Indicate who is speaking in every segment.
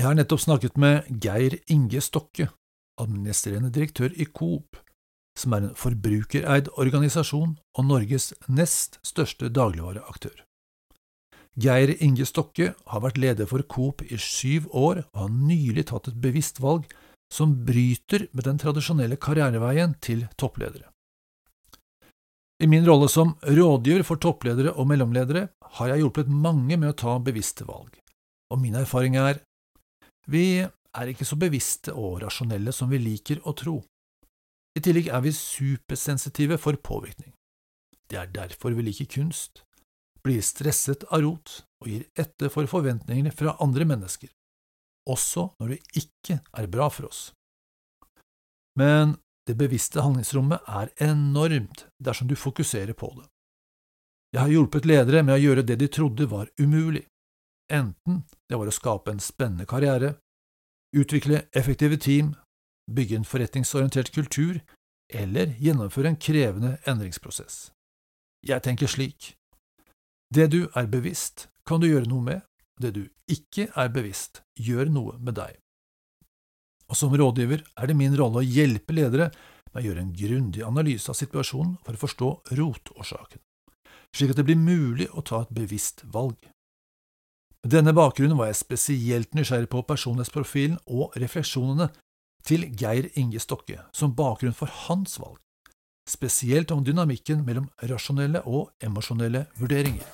Speaker 1: Jeg har nettopp snakket med Geir Inge Stokke, administrerende direktør i Coop, som er en forbrukereid organisasjon og Norges nest største dagligvareaktør. Geir Inge Stokke har vært leder for Coop i syv år og har nylig tatt et bevisst valg som bryter med den tradisjonelle karriereveien til toppledere. I min rolle som rådgiver for toppledere og mellomledere har jeg hjulpet mange med å ta bevisste valg, og min erfaring er vi er ikke så bevisste og rasjonelle som vi liker å tro. I tillegg er vi supersensitive for påvirkning. Det er derfor vi liker kunst, blir stresset av rot og gir etter for forventningene fra andre mennesker, også når det ikke er bra for oss. Men det bevisste handlingsrommet er enormt dersom du fokuserer på det. Jeg har hjulpet ledere med å gjøre det de trodde var umulig, enten det var å skape en spennende karriere, utvikle effektive team, bygge en forretningsorientert kultur eller gjennomføre en krevende endringsprosess. Jeg tenker slik, det du er bevisst, kan du gjøre noe med, det du ikke er bevisst, gjør noe med deg. Og som rådgiver er det min rolle å hjelpe ledere med å gjøre en grundig analyse av situasjonen for å forstå rotårsaken, slik at det blir mulig å ta et bevisst valg. Med denne bakgrunnen var jeg spesielt nysgjerrig på personlighetsprofilen og refleksjonene til Geir Inge Stokke som bakgrunn for hans valg spesielt om dynamikken mellom rasjonelle og emosjonelle vurderinger.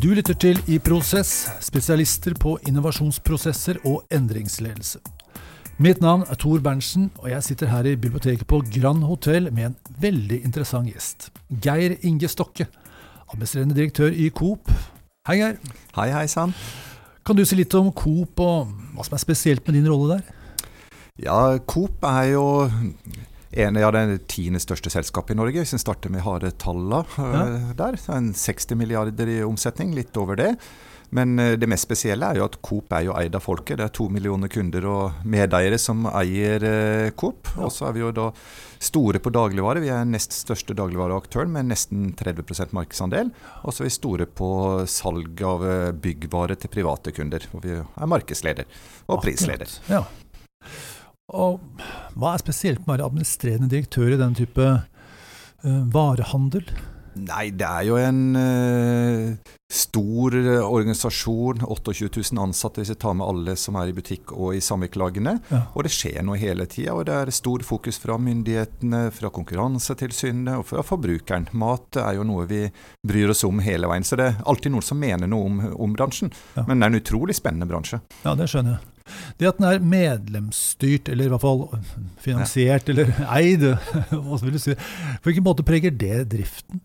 Speaker 1: Du lytter til I Prosess, spesialister på innovasjonsprosesser og endringsledelse. Mitt navn er Tor Berntsen, og jeg sitter her i biblioteket på Grand Hotell med en veldig interessant gjest. Geir Inge Stokke, administrerende direktør i Coop, Hei, Geir.
Speaker 2: Hei, hei sann.
Speaker 1: Kan du si litt om Coop og hva som er spesielt med din rolle der?
Speaker 2: Ja, Coop er jo en av det tiende største selskapet i Norge, hvis en starter med harde tallene ja. uh, der. En 60 milliarder i omsetning, litt over det. Men uh, det mest spesielle er jo at Coop er jo eid av folket. Det er to millioner kunder og medeiere som eier uh, Coop. Og så er vi jo da store på dagligvare. Vi er nest største dagligvareaktøren med nesten 30% markedsandel. Og så er vi store på salg av eh, byggvare til private kunder, hvor vi er markedsleder og prisleder.
Speaker 1: Ja. Og hva er spesielt med å være administrerende direktør i den type varehandel?
Speaker 2: Nei, det er jo en uh, stor eh, organisasjon. 28 000 ansatte hvis vi tar med alle som er i butikk og i samvirkelagene. Ja. Og det skjer noe hele tida. Og det er stor fokus fra myndighetene, fra Konkurransetilsynet og fra forbrukeren. Mat er jo noe vi bryr oss om hele veien. Så det er alltid noen som mener noe om, om bransjen. Ja. Men det er en utrolig spennende bransje.
Speaker 1: Ja, det skjønner jeg. Det at den er medlemsstyrt, eller i hvert fall finansiert, ja. eller eid, hva vil du si, på hvilken måte preger det driften?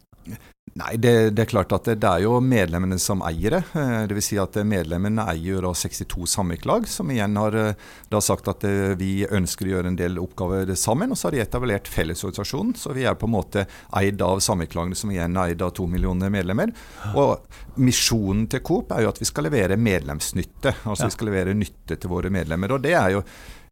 Speaker 2: Nei, det, det, er klart at det, det, er jo medlemmene som eier det. Eh, Dvs. Si at medlemmene eier da 62 samvirkelag, som igjen har eh, da sagt at eh, vi ønsker å gjøre en del oppgaver sammen. Og så har de etablert Fellesorganisasjonen, så vi er på en måte eid av samvirkelagene, som igjen er eid av to millioner medlemmer. Og misjonen til Coop er jo at vi skal levere medlemsnytte. Altså ja. vi skal levere nytte til våre medlemmer. og det er jo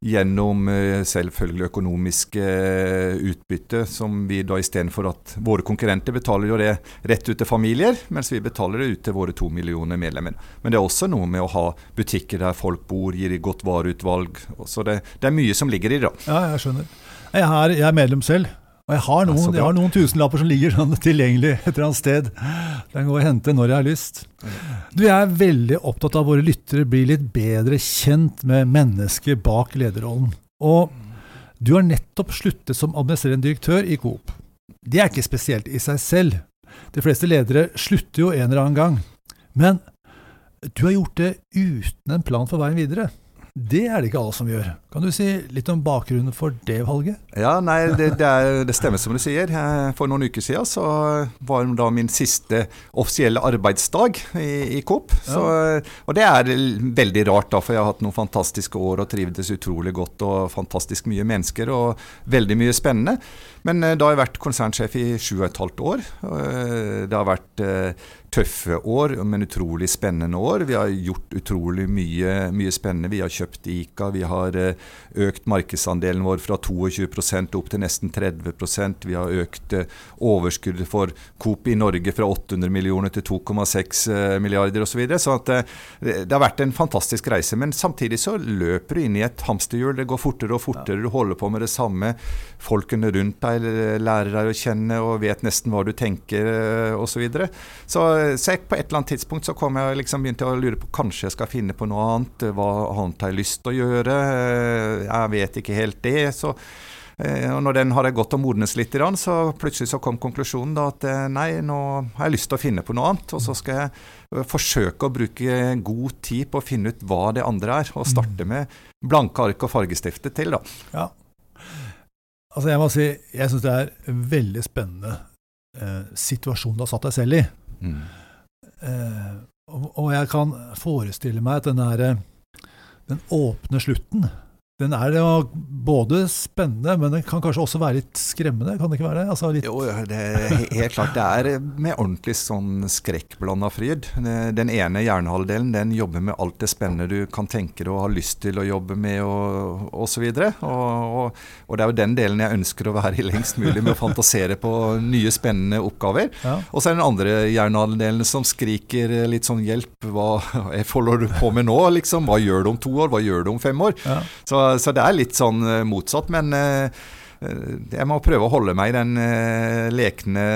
Speaker 2: gjennom eh, selvfølgelig økonomisk eh, utbytte, som vi da istedenfor at våre konkurrenter betaler jo det rett ut til familier, mens vi betaler det ut til våre to millioner medlemmer. Men det er også noe med å ha butikker der folk bor, gir de godt vareutvalg. Så det, det er mye som ligger i det.
Speaker 1: Ja, jeg skjønner. Jeg er, jeg er medlem selv. Og jeg har noen, jeg har noen tusenlapper som ligger sånn tilgjengelig et eller annet sted. Den går å hente når jeg har lyst. Du, Jeg er veldig opptatt av at våre lyttere blir litt bedre kjent med mennesket bak lederrollen. Og du har nettopp sluttet som administrerende direktør i Coop. Det er ikke spesielt i seg selv. De fleste ledere slutter jo en eller annen gang. Men du har gjort det uten en plan for veien videre. Det er det ikke alle som gjør. Kan du si litt om bakgrunnen for det valget?
Speaker 2: Ja, nei, det, det, er, det stemmer som du sier. For noen uker siden så var det da min siste offisielle arbeidsdag i, i Coop. Så, og det er veldig rart, da, for jeg har hatt noen fantastiske år og trivdes utrolig godt. Og fantastisk mye mennesker og veldig mye spennende. Men eh, da har jeg vært konsernsjef i sju og et halvt år. Eh, det har vært eh, tøffe år, men utrolig spennende år. Vi har gjort utrolig mye, mye spennende. Vi har kjøpt Ica, vi har eh, økt markedsandelen vår fra 22% opp til nesten 30% Vi har økt eh, overskuddet for Coop i Norge fra 800 millioner til 2,6 eh, milliarder osv. Så, videre. så at, det har vært en fantastisk reise. Men samtidig så løper du inn i et hamsterhjul. Det går fortere og fortere. Du holder på med det samme. Folkene rundt deg lærer deg å kjenne og vet nesten hva du tenker osv. Så, videre. så så jeg, på et eller annet tidspunkt så kom jeg liksom begynte å lure på kanskje jeg skal finne på noe annet. Hva annet har jeg lyst til å gjøre? Jeg vet ikke helt det. så eh, og når den hadde gått og modnes litt, så plutselig så kom konklusjonen da at eh, nei, nå har jeg lyst til å finne på noe annet. Og så skal jeg forsøke å bruke god tid på å finne ut hva det andre er. Og starte mm. med blanke ark og fargestifte til, da.
Speaker 1: Ja. Altså jeg må si, jeg syns det er en veldig spennende eh, situasjon du har satt deg selv i. Mm. Eh, og, og, jeg kan forestille meg at den, der, den åpne slutten den er jo både spennende, men den kan kanskje også være litt skremmende? kan det ikke være? Altså litt...
Speaker 2: Jo, det er helt klart. Det er med ordentlig sånn skrekkblanda fryd. Den ene hjernehalvdelen den jobber med alt det spennende du kan tenke deg og har lyst til å jobbe med og osv. Og, og, og, og det er jo den delen jeg ønsker å være i lengst mulig med å fantasere på nye, spennende oppgaver. Ja. Og så er den andre hjernehalvdelen som skriker litt sånn hjelp. Hva holder du på med nå, liksom? Hva gjør du om to år? Hva gjør du om fem år? Ja. Så så, det er litt sånn eh, motsatt. Men eh, eh, jeg må prøve å holde meg i den lekne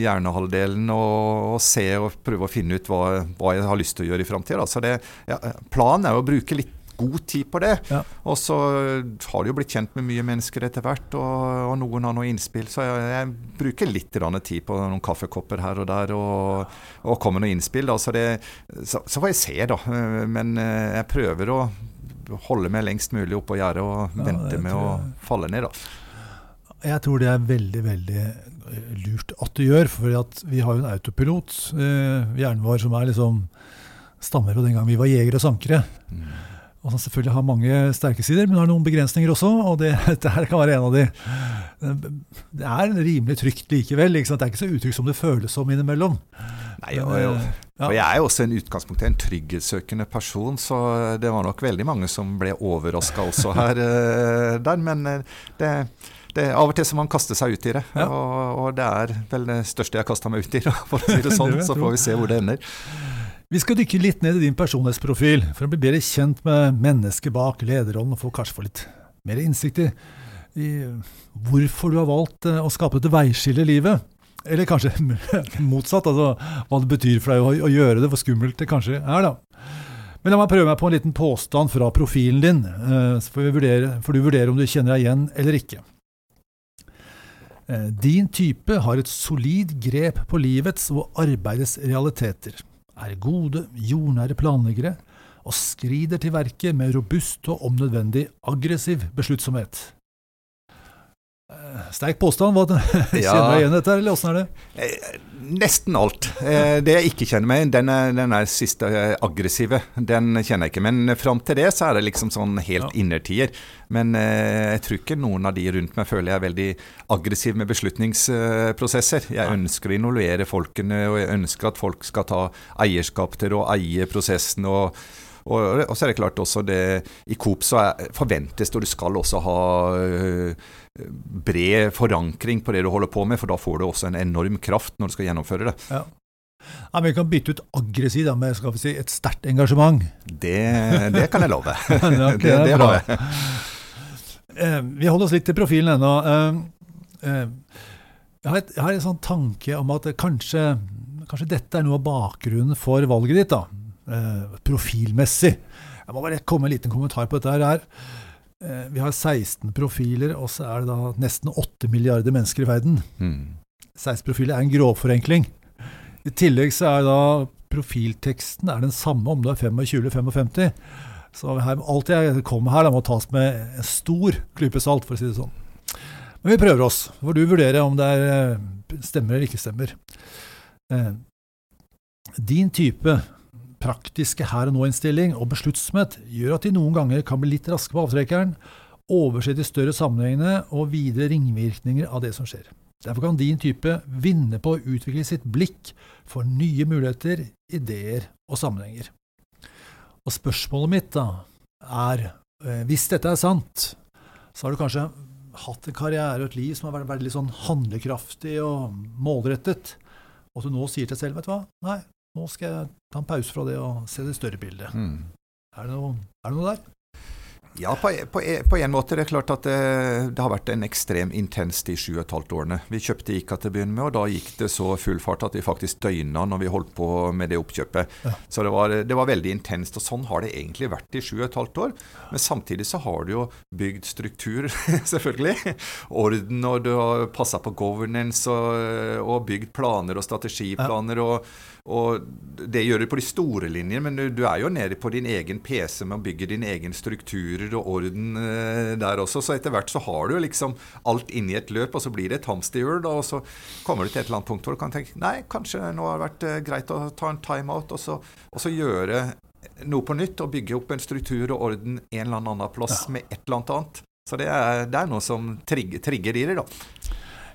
Speaker 2: hjernehalvdelen og, og, se og prøve å finne ut hva, hva jeg har lyst til å gjøre i framtida. Ja, planen er å bruke litt god tid på det. Ja. Og så har det jo blitt kjent med mye mennesker etter hvert, og, og noen har noe innspill. Så jeg, jeg bruker litt tid på noen kaffekopper her og der og, og kommer noen innspill. Da. Så, det, så, så, får jeg se, da. Men jeg prøver å holde meg lengst mulig oppå gjerdet og ja, vente med å falle ned. da.
Speaker 1: Jeg tror det er veldig, veldig eh, lurt at du gjør. For vi har jo en autopilot, eh, hjernen vår, som er liksom stammer fra den gang vi var jegere og sankere. Mm. Og som selvfølgelig har mange sterke sider, men har noen begrensninger også. Og det, dette her kan være en av de. Det er rimelig trygt likevel. Det er ikke så utrygt som det føles som innimellom.
Speaker 2: Nei, og, eh, og jeg er jo også en utgangspunkt en trygghetssøkende person, så det var nok veldig mange som ble overraska også her. Eh, der, men eh, det, det, av og til så man kaster seg ut i det. Ja. Og, og, det er vel det største jeg har kasta meg ut i, for å si det sånn. så får vi se hvor det ender.
Speaker 1: Vi skal dykke litt ned i din personlighetsprofil for å bli bedre kjent med mennesket bak lederrollen, og få kanskje få litt mer innsikt i, hvorfor du har valgt å skape dette veiskillet i livet. Eller kanskje motsatt, altså hva det betyr for deg å, gjøre det, hvor skummelt det kanskje er. da. Men la meg prøve meg på en liten påstand fra profilen din, eh, så får, vurdere, får du vurdere om du kjenner deg igjen eller ikke. Eh, din type har et solid grep på livets og arbeidets realiteter er gode, jordnære planleggere og skrider til verket med robust og om nødvendig aggressiv besluttsomhet. Eh, sterk påstand. Hva, kjenner du igjen dette, eller åssen er det?
Speaker 2: Eh, nesten alt. Eh, det jeg ikke kjenner meg den, den er siste aggressive. Den kjenner jeg ikke. Men fram til det så er det liksom sånn helt ja. innertier. Men jeg tror ikke noen av de rundt meg føler jeg er veldig aggressiv med beslutningsprosesser. Jeg ønsker å involvere folkene, og jeg ønsker at folk skal ta eierskap til å eie prosessen. og og, og, så er det klart også det I Coop så er, forventes det, og du skal også ha bred forankring på det du holder på med, for da får du også en enorm kraft når du skal gjennomføre det.
Speaker 1: Ja. Ja, men Vi kan bytte ut aggressiv da, med skal vi si, et sterkt engasjement.
Speaker 2: Det, det, kan jeg love. det, det har jeg.
Speaker 1: Eh, vi holder oss litt til profilen ennå. Eh, eh, jeg har, et, jeg har en sånn tanke om at kanskje, kanskje, dette er noe av bakgrunnen for valget ditt. da, Profilmessig. Jeg må bare komme en liten kommentar på dette. her. Eh, vi har 16 profiler, og så er det da nesten 8 milliarder mennesker i verden. Mm. 16 profiler er en grovforenkling. I tillegg så er da profilteksten er den samme om du er 25 eller 55. Så her, alt jeg kommer her, da, må tas med en stor klype salt, for å si det sånn. Men vi prøver oss. Så får du vurdere om det er, eh, stemmer eller ikke stemmer. Eh, din type praktiske her og nå-innstilling og besluttsomhet gjør at de noen ganger kan bli litt raske på avtrekkeren, overse de større sammenhengene og videre ringvirkninger av det som skjer. Derfor kan din type vinne på å utvikle sitt blikk for nye muligheter, ideer og sammenhenger. Og spørsmålet mitt da er Eh, hvis dette er sant, så har du kanskje hatt en karriere og et liv som har vært veldig sånn handlekraftig og målrettet, og at du nå sier til deg selv, vet du hva, nei, nå skal jeg ta en pause fra det og se det større bildet.
Speaker 2: Mm.
Speaker 1: Er, det noe, er det noe der?
Speaker 2: Ja, på, på, på, en måte. Det er klart at det, det har vært en ekstrem intens de sju og et halvt årene. Vi kjøpte ICA til å begynne med, og da gikk det så full fart at vi faktisk døgna når vi holdt på med det oppkjøpet. Ja. Så det var, det var, veldig intenst. Og sånn har det egentlig vært i sju og et halvt år. Men samtidig så har du jo bygd struktur, selvfølgelig. Orden, og du har passa på governance og, og, bygd planer og strategiplaner. og og Det gjør du på de store linjer, men du, du, er jo nede på din egen PC med å bygge dine egne strukturer og orden eh, der også. Så etter hvert så har du liksom alt inni et løp, og så blir det et hamsterhjul. Og så kommer du til et eller annet punkt hvor du kan tenke nei, kanskje nå har det vært eh, greit å ta en timeout, og så, og så gjøre noe på nytt og bygge opp en struktur og orden en eller annen plass ja. med et eller annet annet. Så det er, det er noe som trigger, trigger i det, da.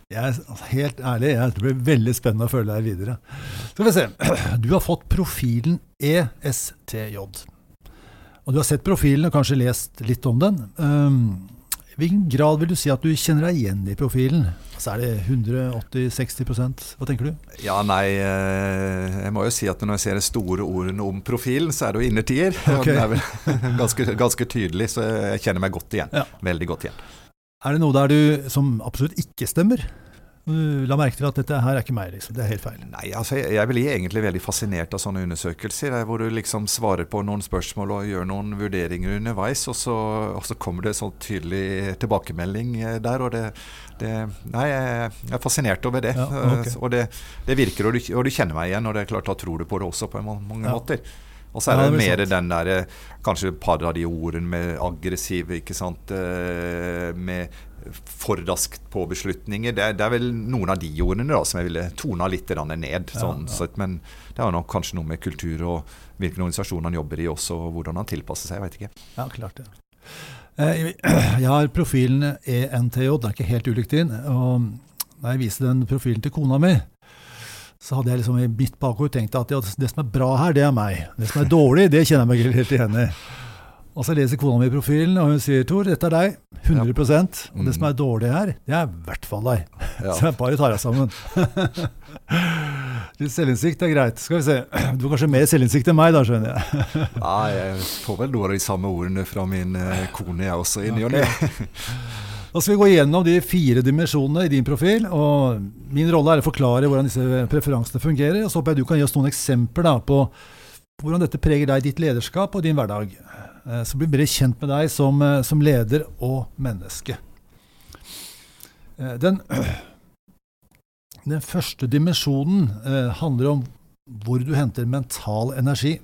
Speaker 1: Jeg er helt ærlig, jeg tror det blir veldig spennende å følge deg videre. Skal vi se. Du har fått profilen ESTJ. Og du har sett profilen og kanskje lest litt om den. Um, I hvilken grad vil du si at du kjenner deg igjen i profilen? Så er det 180-60% Hva tenker du?
Speaker 2: Ja, nei, eh, jeg må jo si at når jeg ser de store ordene om profilen, så er det jo innertier. Okay. Det er vel ganske, ganske, tydelig, så jeg kjenner meg godt igjen. Ja. Veldig godt igjen.
Speaker 1: Er det noe der du som absolutt ikke stemmer? La merke til at dette her er ikke meg, liksom. Det er helt feil.
Speaker 2: Nei, altså jeg, jeg blir egentlig veldig fascinert av sånne undersøkelser, hvor du liksom svarer på noen spørsmål og gjør noen vurderinger underveis, og så, og så kommer det en sånn tydelig tilbakemelding eh, der. og det, det Nei, jeg er fascinert over det. Ja, okay. Og det, det virker, og du, og du, kjenner meg igjen, og det er klart da tror du på det også på mange ja. måter. Og så er det, ja, det mer sant. den derre Kanskje et par av de ordene med aggressive, ikke sant. Eh, med for raskt på beslutninger. Det, det, er vel noen av de ordene da som jeg ville tona litt ned. Sånn, ja, ja. men det har nok kanskje noe med kultur og hvilken organisasjon han jobber i også, og hvordan han tilpasser seg. Jeg vet ikke.
Speaker 1: Ja, klart det. Eh, jeg har profilen ENTJ, det er ikke helt ulikt din. Og da jeg viste den profilen til kona mi, så hadde jeg liksom i mitt bakhode tenkt at ja, det som er bra her, det er meg. Det som er dårlig, det kjenner jeg meg helt igjen i. Og så leser kona mi profilen, og hun sier Tor, dette er deg. 100 ja. Og det som er dårlig her, det er i hvert fall deg. Ja. Så jeg bare tar deg sammen. Litt selvinnsikt er greit. Skal vi se. Du har kanskje mer selvinnsikt enn meg, da, skjønner jeg.
Speaker 2: Nei, jeg får vel noen av de samme ordene fra min eh, kone, jeg også, i ny og ne.
Speaker 1: Da skal vi gå gjennom de fire dimensjonene i din profil. og Min rolle er å forklare hvordan disse preferansene fungerer. og Så håper jeg du kan gi oss noen eksempler da, på hvordan dette preger deg, ditt lederskap og din hverdag. Eh, så blir vi bedre kjent med deg som, eh, som leder og menneske. Eh, den, den første dimensjonen handler om hvor du henter mental energi.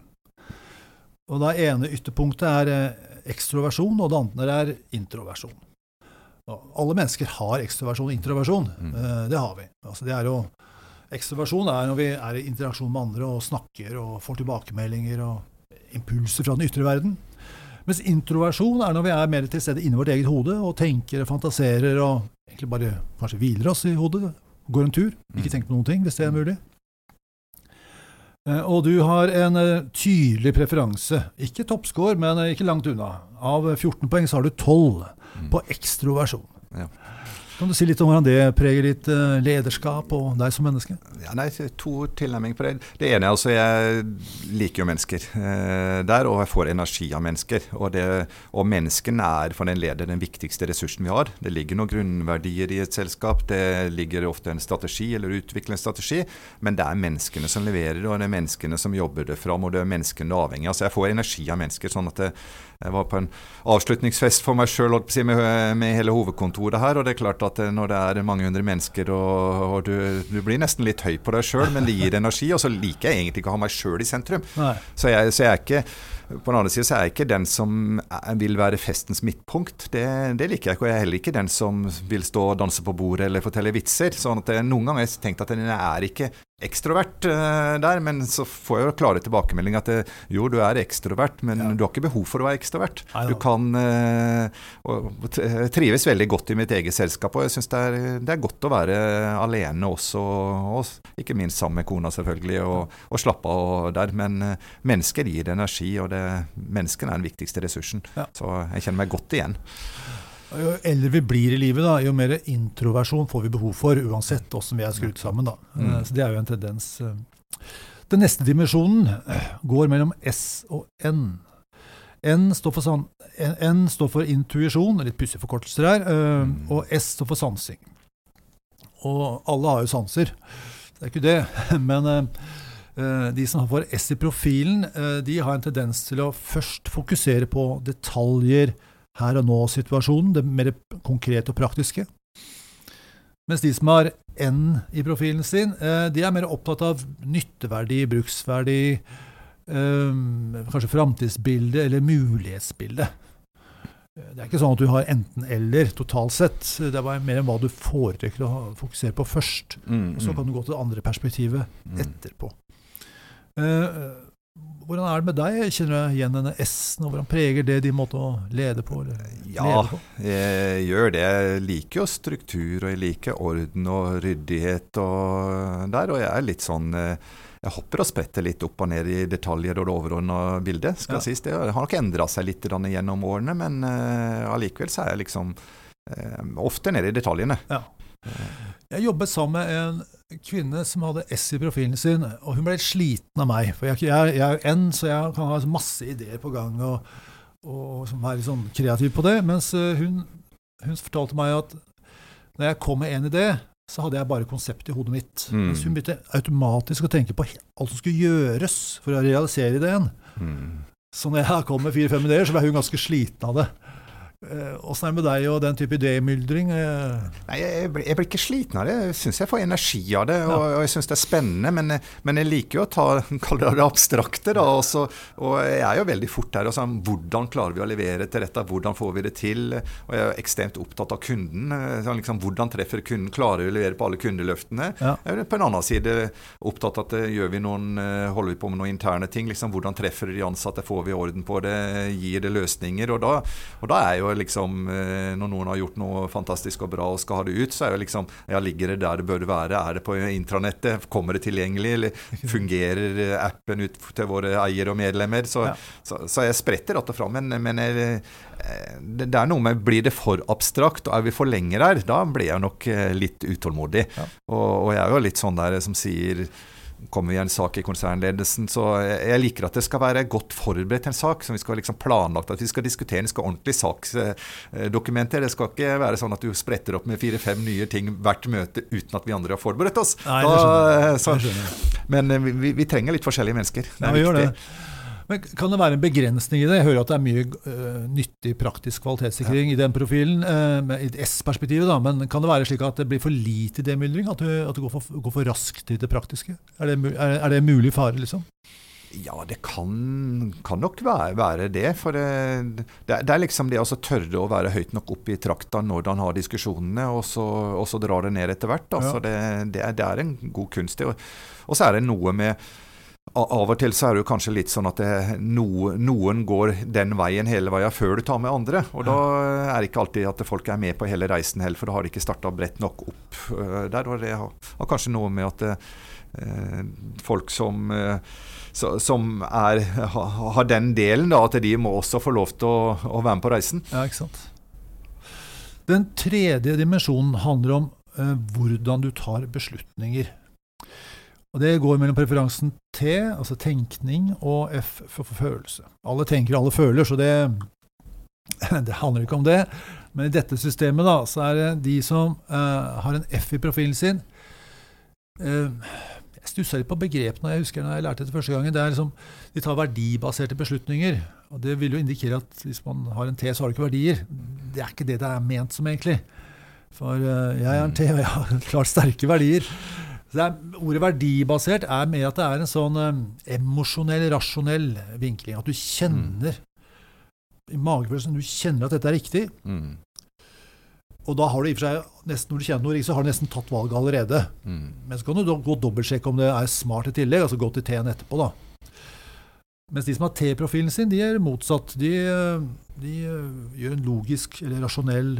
Speaker 1: Og det ene ytterpunktet er ekstroversjon, og det andre er introversjon. Alle mennesker har ekstroversjon og introversjon. Mm. Eh, det har vi. Altså det er jo, ekstroversjon er når vi er i interaksjon med andre og snakker og får tilbakemeldinger og impulser fra den ytre verden. Mens introversjon er når vi er mer til stede inni vårt eget hode og tenker og fantaserer og egentlig bare kanskje hviler oss i hodet. Går en tur. Ikke mm. tenker på noen ting, hvis det er mulig. Eh, og du har en eh, tydelig preferanse, ikke toppscore, men ikke langt unna. Av 14 poeng så har du 12 mm. på ekstroversjon. Ja. Kan du si litt om hvordan det preger ditt eh, lederskap og deg som menneske?
Speaker 2: Ja, nei, To tilnærminger på det. Det ene er altså jeg liker jo mennesker eh, der, og jeg får energi av mennesker. Og, det, og menneskene er for den leder den viktigste ressursen vi har. Det ligger noen grunnverdier i et selskap. Det ligger ofte en strategi eller utvikle en strategi. Men det er menneskene som leverer, og det er menneskene som jobber det fram. Og det er menneskene avhengig av. Så jeg får energi av mennesker. sånn at det, jeg var på en avslutningsfest for meg sjøl med, med, hele hovedkontoret her. og det er klart at eh, Når det er mange hundre mennesker og, og du, du, blir nesten litt høy på deg sjøl, men det gir energi. Og så liker jeg egentlig ikke å ha meg sjøl i sentrum. Så jeg, så jeg, er ikke på den andre siden så er jeg ikke den som vil være festens midtpunkt. Det, det, liker jeg ikke. Og jeg er heller ikke den som vil stå og danse på bordet eller fortelle vitser. sånn at jeg, Noen ganger har jeg tenkt at jeg er ikke ekstrovert uh, der, men så får jeg jo klare tilbakemelding at det, jo, du er ekstrovert, men ja. du har ikke behov for å være ekstrovert. Du kan uh, trives veldig godt i mitt eget selskap, og jeg syns det, det, er godt å være alene også, og ikke minst sammen med kona, selvfølgelig, og, og slappe av der. Men mennesker gir energi, og det, menneskene er den viktigste ressursen. Ja. Så jeg kjenner meg godt igjen.
Speaker 1: Jo eldre vi blir i livet, da, jo mer introversjon får vi behov for, uansett åssen vi er skrudd sammen. Da. Mm. Eh, så Det er jo en tendens. Eh. Den neste dimensjonen eh, går mellom S og N. N står for, san N står for intuisjon, litt pussige forkortelser her, mm. og S står for sansing. Og alle har jo sanser, det er ikke det. Men de som får S i profilen, de har en tendens til å først fokusere på detaljer, her og nå-situasjonen, det mer konkrete og praktiske. Mens de som har N i profilen sin, eh, de er mer opptatt av nytteverdi, bruksverdi, eh, kanskje framtidsbilde eller mulighetsbilde. Det er ikke sånn at du har enten-eller totalt sett. Det er mer enn hva du foretrekker å fokusere på først. Mm, mm. Så kan du gå til det andre perspektivet mm. etterpå. Uh, hvordan er det med deg? Kjenner du igjen denne S-en, hvordan preger det din måte å lede på?
Speaker 2: ja, på? jeg gjør det. Jeg liker jo struktur, og jeg liker orden og ryddighet og der. Og jeg er litt sånn eh, jeg hopper og spretter litt opp og ned i detaljer og det overordna bildet. skal ja. sies. Det har nok endra seg litt gjennom årene, men uh, allikevel så er jeg liksom uh, ofte nede i detaljene. Ja.
Speaker 1: Jeg jobbet sammen med en kvinne som hadde S i profilen sin, og hun ble litt sliten av meg. For jeg, jeg, jeg er N, så jeg kan ha masse ideer på gang og, og som er litt sånn kreativ på det. Mens eh, hun, hun, fortalte meg at når jeg kom med en idé, så hadde jeg bare konsept i hodet mitt. Mm. Mens hun begynte automatisk å tenke på alt som skulle gjøres for å realisere ideen. Mm. Så når jeg kom med fire-fem ideer, så ble hun ganske sliten av det. Eh, åssen er det med deg og den type idémyldring?
Speaker 2: Eh, Nei, jeg, blir, jeg, blir ikke sliten av det. Jeg syns jeg får energi av det, og, og jeg syns det er spennende. Men, men, jeg liker jo å ta det, det abstrakte, da. Også, og jeg er jo veldig fort her. sånn, hvordan klarer vi å levere til dette? Hvordan får vi det til? Og jeg er ekstremt opptatt av kunden. Sånn, liksom, hvordan treffer kunden? Klarer vi å levere på alle kundeløftene? Ja. Jeg er på en annen side opptatt av at gjør vi noen, holder vi på med noen interne ting? Liksom, hvordan treffer de ansatte? Får vi orden på det? Gir det løsninger? Og da, og da er jo liksom eh, Når noen har gjort noe fantastisk og bra og skal ha det ut, så er jo liksom Ja, ligger det der det bør være? Er det på intranettet? Kommer det tilgjengelig? Eller fungerer appen ut til våre eiere og medlemmer? Så, ja. så, så jeg spretter att og fram. Men, men jeg, det, det, er noe med Blir det for abstrakt, og er vi for lenge der, da blir jeg nok eh, litt utålmodig. Ja. Og, og jeg er jo litt sånn der som sier kommer vi en sak i konsernledelsen. Så jeg liker at det skal være godt forberedt en sak. som vi skal liksom planlagt At vi skal diskutere en skal ordentlig saksdokumenter. Det skal ikke være sånn at du spretter opp med fire-fem nye ting hvert møte uten at vi andre har forberedt oss.
Speaker 1: Nei, det skjønner jeg.
Speaker 2: Så, men eh, vi, vi, trenger litt forskjellige mennesker.
Speaker 1: Det er ja, viktig. Men Kan det være en begrensning i det? Jeg hører at det er mye uh, nyttig praktisk kvalitetssikring ja. i den profilen, uh, i S-perspektivet, da, men kan det være slik at det blir for lite demyldring? At du, at du går, for, går, for, raskt til det praktiske? Er det, er, er det mulig fare, liksom?
Speaker 2: Ja, det kan, kan nok være, være, det. For det, det, er liksom det å tørre å være høyt nok oppe i trakta når han har diskusjonene, og så, og så drar det ned etter hvert. Altså, ja. det, det, er en god kunst. Og så er det noe med av og til så er det jo kanskje litt sånn at det, no, noen går den veien hele veien før du tar med andre. Og da er det ikke alltid at folk er med på hele reisen heller, for da har de ikke starta bredt nok opp uh, der. Og det har, kanskje noe med at eh, folk som uh, som er, ha, har den delen, da, at de må også få lov til å, å, være med på reisen.
Speaker 1: Ja, ikke sant. Den tredje dimensjonen handler om hvordan du tar beslutninger. Og Det går mellom preferansen T, altså tenkning, og F for følelse. Alle tenker, alle føler, så det, det handler ikke om det. Men i dette systemet da, så er det de som uh, har en F i profilen sin uh, Jeg stussa litt på begrepene jeg husker når jeg lærte det første gangen. Det er liksom, De tar verdibaserte beslutninger. og Det vil jo indikere at hvis man har en T, så har du ikke verdier. Det er ikke det det er ment som, egentlig. For uh, jeg er en T, og jeg har klart sterke verdier. Er, ordet verdibasert er mer at det er en sånn um, emosjonell, rasjonell vinkling. At du kjenner mm. i magefølelsen du kjenner at dette er riktig. Mm. Og da har du i og for seg, nesten, når du kjenner noe, så har du nesten tatt valget allerede.
Speaker 2: Mm.
Speaker 1: Men så kan du da gå og dobbeltsjekke om det er smart i tillegg, altså gå til T-en etterpå, da. Mens de som har T-profilen sin, de er motsatt. De, eh, de eh, gjør en logisk eller rasjonell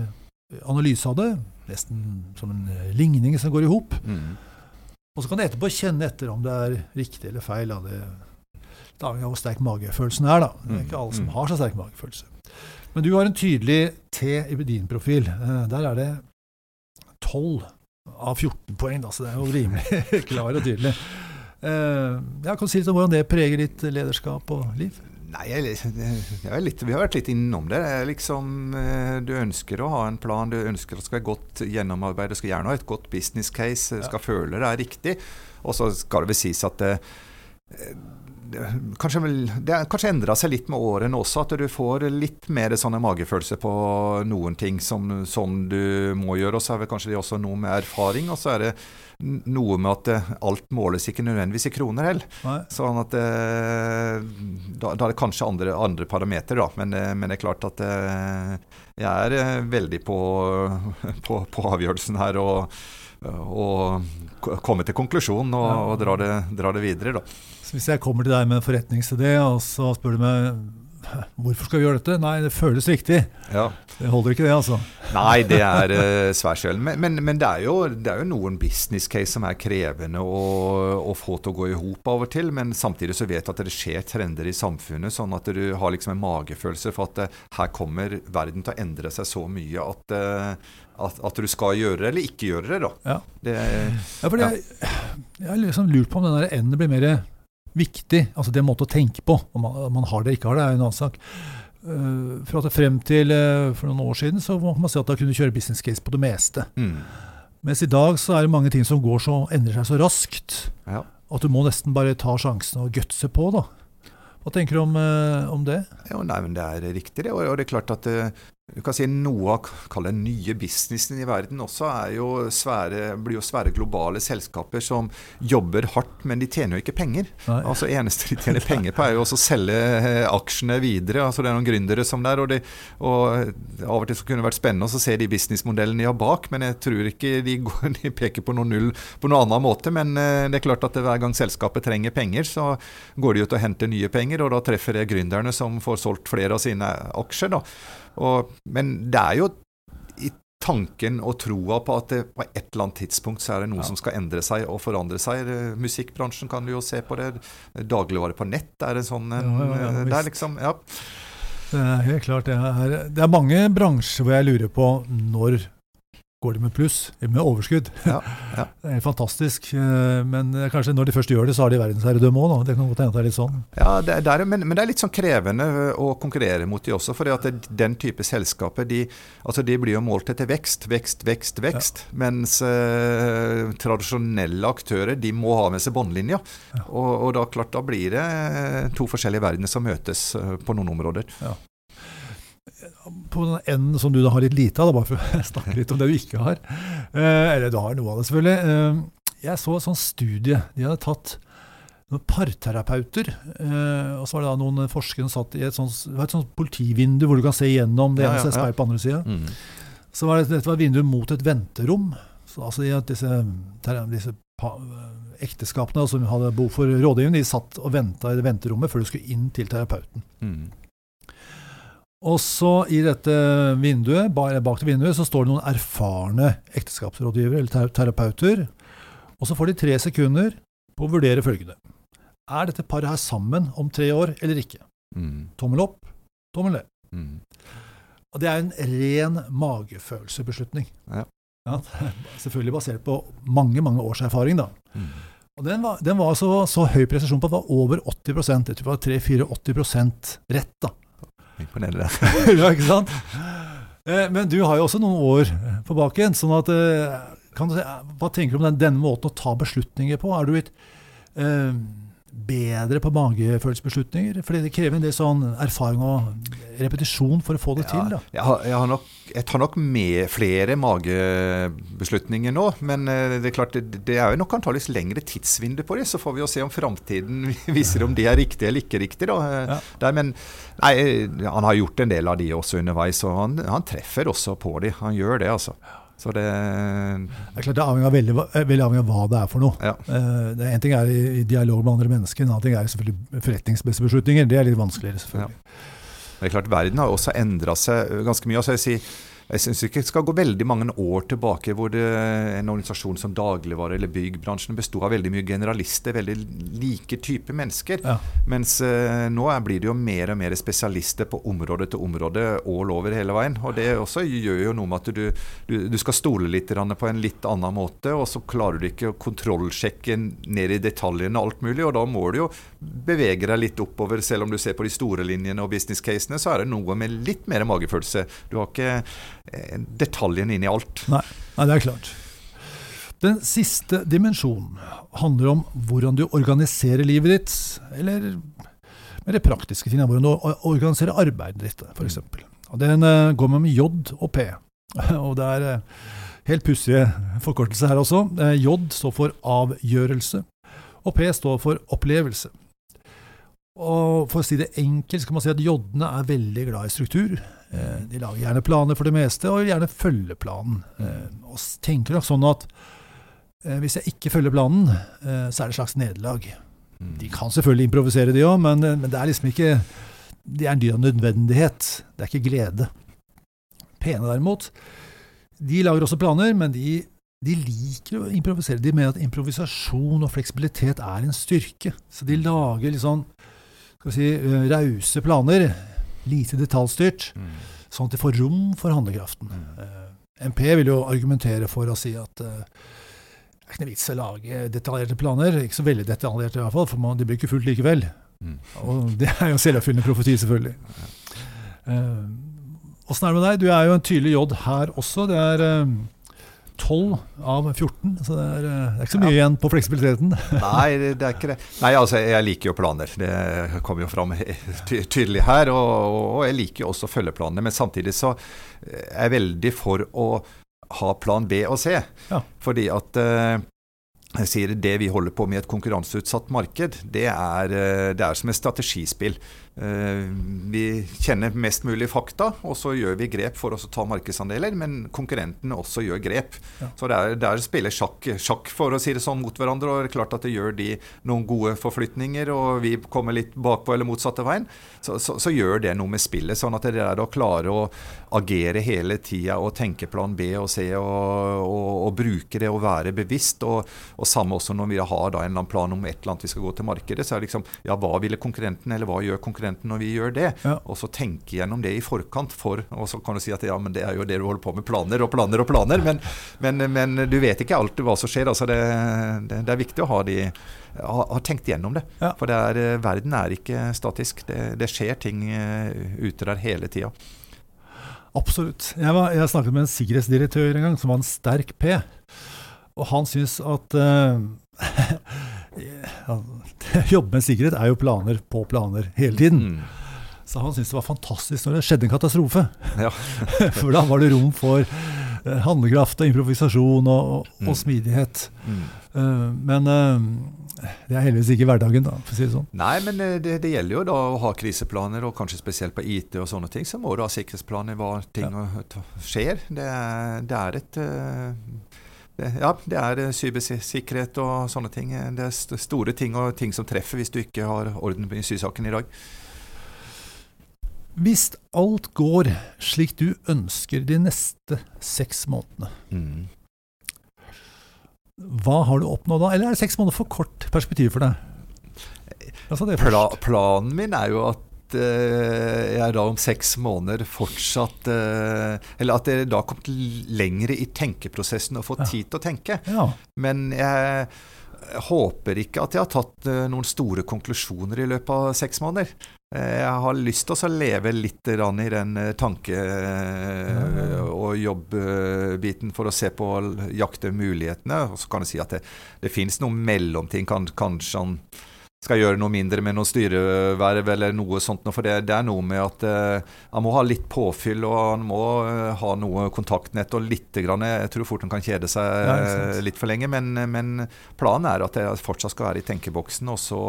Speaker 1: analyse av det, nesten som en ligning som går i hop.
Speaker 2: Mm.
Speaker 1: Og så kan du etterpå kjenne etter om det er riktig eller feil. Da. Det, det avhenger av hvor sterk magefølelsen er. Da. Det er ikke alle som
Speaker 2: Mm.
Speaker 1: har så sterk magefølelse. Men du har en tydelig T i din profil. Eh, Der er det 12 av 14 poeng, da, så det er jo rimelig klar og tydelig. Jeg kan si litt om hvordan det preger ditt lederskap og liv?
Speaker 2: Nei, jeg, jeg litt, vi har vært litt innom det. Liksom, eh, du ønsker å ha en plan, du ønsker at det skal være godt gjennomarbeidet, du skal gjerne ha et godt business case, du skal føle det er riktig. Og så skal det vel sies at det, det, kanskje, det har kanskje endra seg litt med årene også, at du får litt mer sånne magefølelse på noen ting som, som du må gjøre. Og så er det kanskje det også noe med erfaring, og så er det noe med at eh, alt måles ikke nødvendigvis i kroner heller. Sånn at eh, da, da er det kanskje andre, andre parametere, da. Men, eh, men det er klart at jeg er veldig på, på, på avgjørelsen her og, og komme til konklusjonen og, og dra, det, dra det videre, da.
Speaker 1: Så hvis jeg kommer til deg med en forretningsidé, og så spør du meg hvorfor skal vi gjøre dette? Nei, det føles riktig.
Speaker 2: Ja.
Speaker 1: Det holder ikke, det, altså.
Speaker 2: Nei, det er uh, svært sjelden. Men, men, men det, er jo, det er jo noen business case som er krevende å, å få til å gå i hop av og til. Men samtidig så vet du at det skjer trender i samfunnet, sånn at du har liksom en magefølelse for at uh, her kommer verden til å endre seg så mye at, uh, at, at du skal gjøre det eller ikke gjøre det. da.
Speaker 1: Ja.
Speaker 2: Det,
Speaker 1: Ja, for ja. Jeg har liksom lurt på om den der N-en blir mer viktig. Altså det måte å tenke på. Om man, man har det eller ikke har det, er en annen sak. Uh, for at frem til uh, for noen år siden så må man si at da kunne du kjøre business case på det meste.
Speaker 2: mm,
Speaker 1: Mens i dag så er det mange ting som går så, endrer seg så raskt
Speaker 2: ja.
Speaker 1: at du må nesten bare ta sjansen og gutse på. da. Hva tenker du om, uh, om det?
Speaker 2: Jo, nei, men Det er riktig, det. Og, og det er klart at du kan si Noe av kall det nye businessen i verden også er jo svære, blir jo svære globale selskaper som jobber hardt, men de tjener jo ikke penger.
Speaker 1: Nei.
Speaker 2: Altså eneste de tjener penger på, er jo også å selge eh, aksjene videre. altså Det er noen gründere som der, og, de, og Av og til så kunne det vært spennende å se de businessmodellene de har bak, men jeg tror ikke de, går, de peker på noe null på noen annen måte. Men eh, det er klart at hver gang selskapet trenger penger, så går de ut og henter nye penger, og da treffer det gründerne som får solgt flere av sine aksjer. da. Og, men det er jo i tanken og troa på at det på et eller annet tidspunkt så er det noe
Speaker 1: Ja.
Speaker 2: som skal endre seg og forandre seg. Eh, Musikkbransjen kan du jo se på det. Dagligvare på nett er en sånn en,
Speaker 1: Ja, ja,
Speaker 2: eh. Det er liksom Ja.
Speaker 1: Det er helt klart. Det er, det er mange bransjer hvor jeg lurer på når går de med pluss, med overskudd.
Speaker 2: Ja, ja.
Speaker 1: Det er fantastisk. eh, Men er kanskje når de først gjør det, så har de verdensherredømme òg. Det kan godt hende det er litt sånn.
Speaker 2: Ja, det, det er, men, men det er litt sånn krevende å konkurrere mot de også. For den type selskaper de, altså de blir jo målt etter vekst, vekst, vekst, vekst. Mens eh, tradisjonelle aktører de må ha med seg båndlinja.
Speaker 1: Ja.
Speaker 2: Og, og da klart, da blir det to forskjellige verdener som møtes eh, på noen områder.
Speaker 1: På den enden som du da har litt lite av, da, bare for å snakke litt om det du ikke har. Eh, eller du har noe av det, selvfølgelig. Eh, jeg så et sånt studie. De hadde tatt noen parterapeuter. Eh, og så var det da noen forskere som satt i et sånt, et sånt politivindu hvor du kan se igjennom det
Speaker 2: Ja,
Speaker 1: ene
Speaker 2: ja,
Speaker 1: ja, på andre sida.
Speaker 2: Mm.
Speaker 1: Så var det, dette var vinduet mot et venterom. Så altså disse, disse ekteskapene som hadde behov for rådgivning, de satt og venta i det venterommet før du skulle inn til terapeuten.
Speaker 2: Mm.
Speaker 1: Og så i dette vinduet, ba- bak det vinduet så står det noen erfarne ekteskapsrådgivere eller terapeuter. Og så får de tre sekunder på å vurdere følgende. Er dette paret her sammen om tre år eller ikke?
Speaker 2: Mm.
Speaker 1: Tommel opp, tommel ned.
Speaker 2: Mm.
Speaker 1: Og det er en ren magefølelsebeslutning.
Speaker 2: Ja.
Speaker 1: Ja, selvfølgelig basert på mange mange års erfaring. da.
Speaker 2: Mm.
Speaker 1: Og Den var, den var så, så høy presisjon på at det var over 80 Jeg tror det var 3-84% rett. da.
Speaker 2: Imponerende.
Speaker 1: ja, ikke sant? Eh, Men du har jo også noen år på baken. sånn at, eh, kan du Hva tenker du om den, denne måten å ta beslutninger på? Er du et, eh, bedre på magefølelsesbeslutninger? Fordi det krever en del sånn erfaring og repetisjon for å få det til. da.
Speaker 2: Jeg, har, jeg, har nok, jeg tar nok med flere magebeslutninger nå, men eh, det er klart det, det er jo nok antakeligvis lengre tidsvindu på det. Så får vi jo se om framtiden viser om det er riktig eller ikke riktig. da. Ja. Der, men nei, han har gjort en del av de også underveis, og han, han treffer også på de. Han gjør det, altså. Så det,
Speaker 1: det er klart det avhenger veldig, veldig avhengig av hva det er for noe. Ja. Uh, det En ting er i, i, dialog med andre mennesker, en annen ting er selvfølgelig forretningsmessige beslutninger. Det er litt vanskeligere, selvfølgelig. Ja.
Speaker 2: Det er klart Verden har også endra seg ganske mye. Altså jeg sier jeg syns ikke det skal gå veldig mange år tilbake hvor det, en organisasjon som dagligvare- eller byggbransjen besto av veldig mye generalister, veldig like type mennesker. Ja. Mens eh, nå er, blir det jo mer og mer spesialister på område til område all over hele veien. Og det også gjør jo noe med at du, du, du skal stole litt på en litt annen måte, og så klarer du ikke å kontrollsjekke ned i detaljene alt mulig, og da må du jo bevege deg litt oppover. Selv om du ser på de store linjene og business casene, så er det noe med litt mer magefølelse. Du har ikke Eh, detaljen inn i alt.
Speaker 1: Nei, nei, det er klart. Den siste dimensjonen handler om hvordan du organiserer livet ditt, eller med det praktiske tingene, hvordan du organiserer arbeidet ditt, f.eks. Den uh, går med J og P. og det er uh, helt pussige forkortelser her også. J står for avgjørelse, og P står for opplevelse. Og For å si det enkelt så kan man si at J-ene er veldig glad i struktur. Eh, de lager gjerne planer for det meste, og gjerne følger planen. Eh, og tenker nok sånn at eh, hvis jeg ikke følger planen, så er det et slags nederlag. Mm. De kan selvfølgelig improvisere, de òg, men, men, det er liksom ikke Det er en dyr av nødvendighet. Det er ikke glede. Pene, derimot, de lager også planer, men de, de liker å improvisere. De mener at improvisasjon og fleksibilitet er en styrke. Så de lager litt sånn skal si, rause planer lite detaljstyrt, mm. sånn at de får rom for handlekraften. Mm. Eh, MP vil jo argumentere for å si at uh, det er ikke noe vits å lage detaljerte planer. Ikke så veldig detaljerte i hvert fall, for man, de blir ikke fullt likevel. Mm. Og det er jo selvoppfyllende profeti, selvfølgelig. Åssen uh, er det med deg? Du er jo en tydelig J her også. Det er uh, 12 av 14, så det er, eh, det er ikke så mye ja. igjen på fleksibiliteten.
Speaker 2: Nei, det er ikke det. Nei, altså, jeg liker jo planer. Det kommer jo fram tydelig her. Og, og jeg liker jo også følgeplanene. Men samtidig så er jeg veldig for å ha plan B og C. Ja. Fordi at eh, jeg sier Det vi holder på med i et konkurranseutsatt marked, det er, eh, det er som et strategispill. Eh, vi kjenner mest mulig fakta, og så gjør vi grep for å ta markedsandeler. Men konkurrentene også gjør grep. Ja. Så det er, det er å spille sjakk, sjakk, for å si det sånn, mot hverandre. Og det er klart at det gjør de noen gode forflytninger, og vi kommer litt bakpå eller motsatte veien. Så, så, så gjør det noe med spillet. Sånn at det er å klare å agere hele tida og tenke plan B og C og, og, og bruke det og være bevisst. Og, og, samme også når vi har da en plan om et eller annet vi skal gå til markedet. Så er det liksom ja, hva ville konkurrenten, eller hva gjør konkurrenten? Konkurrenten når vi gjør det. Ja. Og så tenke gjennom det i forkant. For, og så kan du si at ja, men det er jo det du holder på med. Planer og planer og planer. Men, men, men du vet ikke alltid hva som skjer. Altså det, det, det, er viktig å ha, de, har, ha tenkt gjennom det. Ja. For det er, verden er ikke statisk. Det, det skjer ting eh, ute der hele tida.
Speaker 1: Absolutt. Jeg, var, jeg, snakket med en sikkerhetsdirektør en gang som var en sterk P. Og han syns at uh, jobbe med sikkerhet er jo planer på planer hele tiden. Mm. Så han syntes det var fantastisk når det skjedde en katastrofe. Ja. for da var det rom for uh, handlekraft og improvisasjon og, og, mm. og smidighet. Mm. Uh, men uh, det er heldigvis ikke hverdagen, da, for å si det sånn.
Speaker 2: Nei, men det, det, gjelder jo da å ha kriseplaner, og kanskje spesielt på IT og sånne ting, så må du ha sikkerhetsplaner hva ting ja. skjer. Det, det er et ja, det er eh, cybersikkerhet og sånne ting. Det er store ting og ting som treffer hvis du ikke har orden i sysaken i dag.
Speaker 1: Hvis alt går slik du ønsker de neste seks månedene, mm. hva har du oppnådd da? Eller er det seks måneder for kort perspektiv for deg?
Speaker 2: Altså Pla planen min er jo at uh, jeg da om seks måneder fortsatt uh, Eller at dere da har kommet lenger i tenkeprosessen og fått tid til å tenke. Ja. Men jeg håper ikke at jeg har tatt uh, noen store konklusjoner i løpet av seks måneder. Jeg har lyst til å leve litt i den tanke- og jobbbiten for å se på jakte mulighetene. Og så kan jeg si at det, det fins noen mellomting. Kan, kanskje skal gjøre noe mindre med noe styreverv eller noe sånt. For det, det er noe med at uh, han må ha litt påfyll og han må uh, ha noe kontaktnett og litt grann, Jeg tror fort han kan kjede seg uh, litt for lenge, men, men, planen er at jeg fortsatt skal være i tenkeboksen. Og så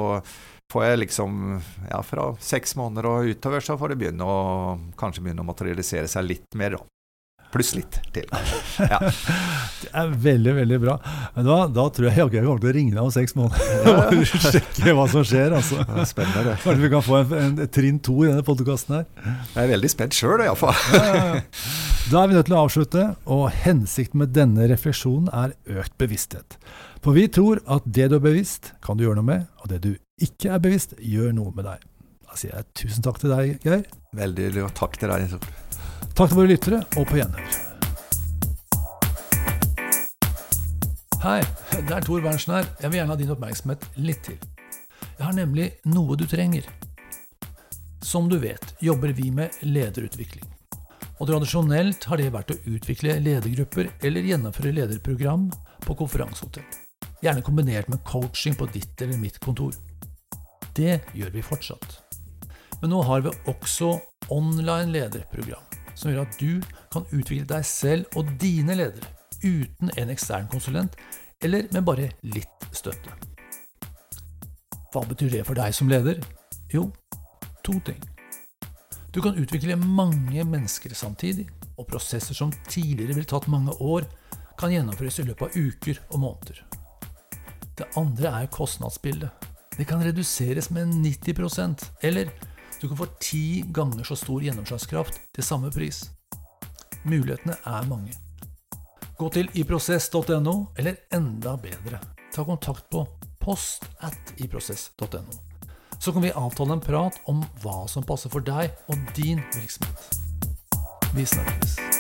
Speaker 2: får jeg liksom ja, fra seks måneder og utover så får det begynne å kanskje begynne å materialisere seg litt mer. da. Pluss litt til. Ja.
Speaker 1: Det er veldig, veldig bra. Men da, da tror jeg jeg kommer til å ringe deg om seks måneder og sjekke hva som skjer. Altså.
Speaker 2: Det er spennende, det.
Speaker 1: Kanskje vi kan få en, en, en trinn to i denne podkasten her.
Speaker 2: Jeg er veldig spent sjøl, iallfall.
Speaker 1: Ja, da er vi nødt til å avslutte, og hensikten med denne refleksjonen er økt bevissthet. For vi tror at det du er bevisst, kan du gjøre noe med, og det du ikke er bevisst, gjør noe med deg. Da sier jeg tusen takk til deg, Geir.
Speaker 2: Veldig lurt. takk til deg.
Speaker 1: Takk til våre lyttere, og på gjenhør. Hei, det er Tor Berntsen her. Jeg vil gjerne ha din oppmerksomhet litt til. Jeg har nemlig noe du trenger. Som du vet, jobber vi med lederutvikling. Og tradisjonelt har det vært å utvikle ledergrupper eller gjennomføre lederprogram på konferansehotell. Gjerne kombinert med coaching på ditt eller mitt kontor. Det gjør vi fortsatt. Men nå har vi også online lederprogram som gjør at du kan utvikle deg selv og dine ledere uten en ekstern konsulent, eller med bare litt støtte. Hva betyr det for deg som leder? Jo, to ting. Du kan utvikle mange mennesker samtidig, og prosesser som tidligere ville tatt mange år, kan gjennomføres i løpet av uker og måneder. Det andre er kostnadsbildet. Det kan reduseres med 90% eller du kan få ti ganger så stor gjennomslagskraft til samme pris. Mulighetene er mange. Gå til iprosess.no, eller enda bedre, ta kontakt på post at iprosess.no. Så kan vi avtale en prat om hva som passer for deg og din virksomhet. Vi snakkes.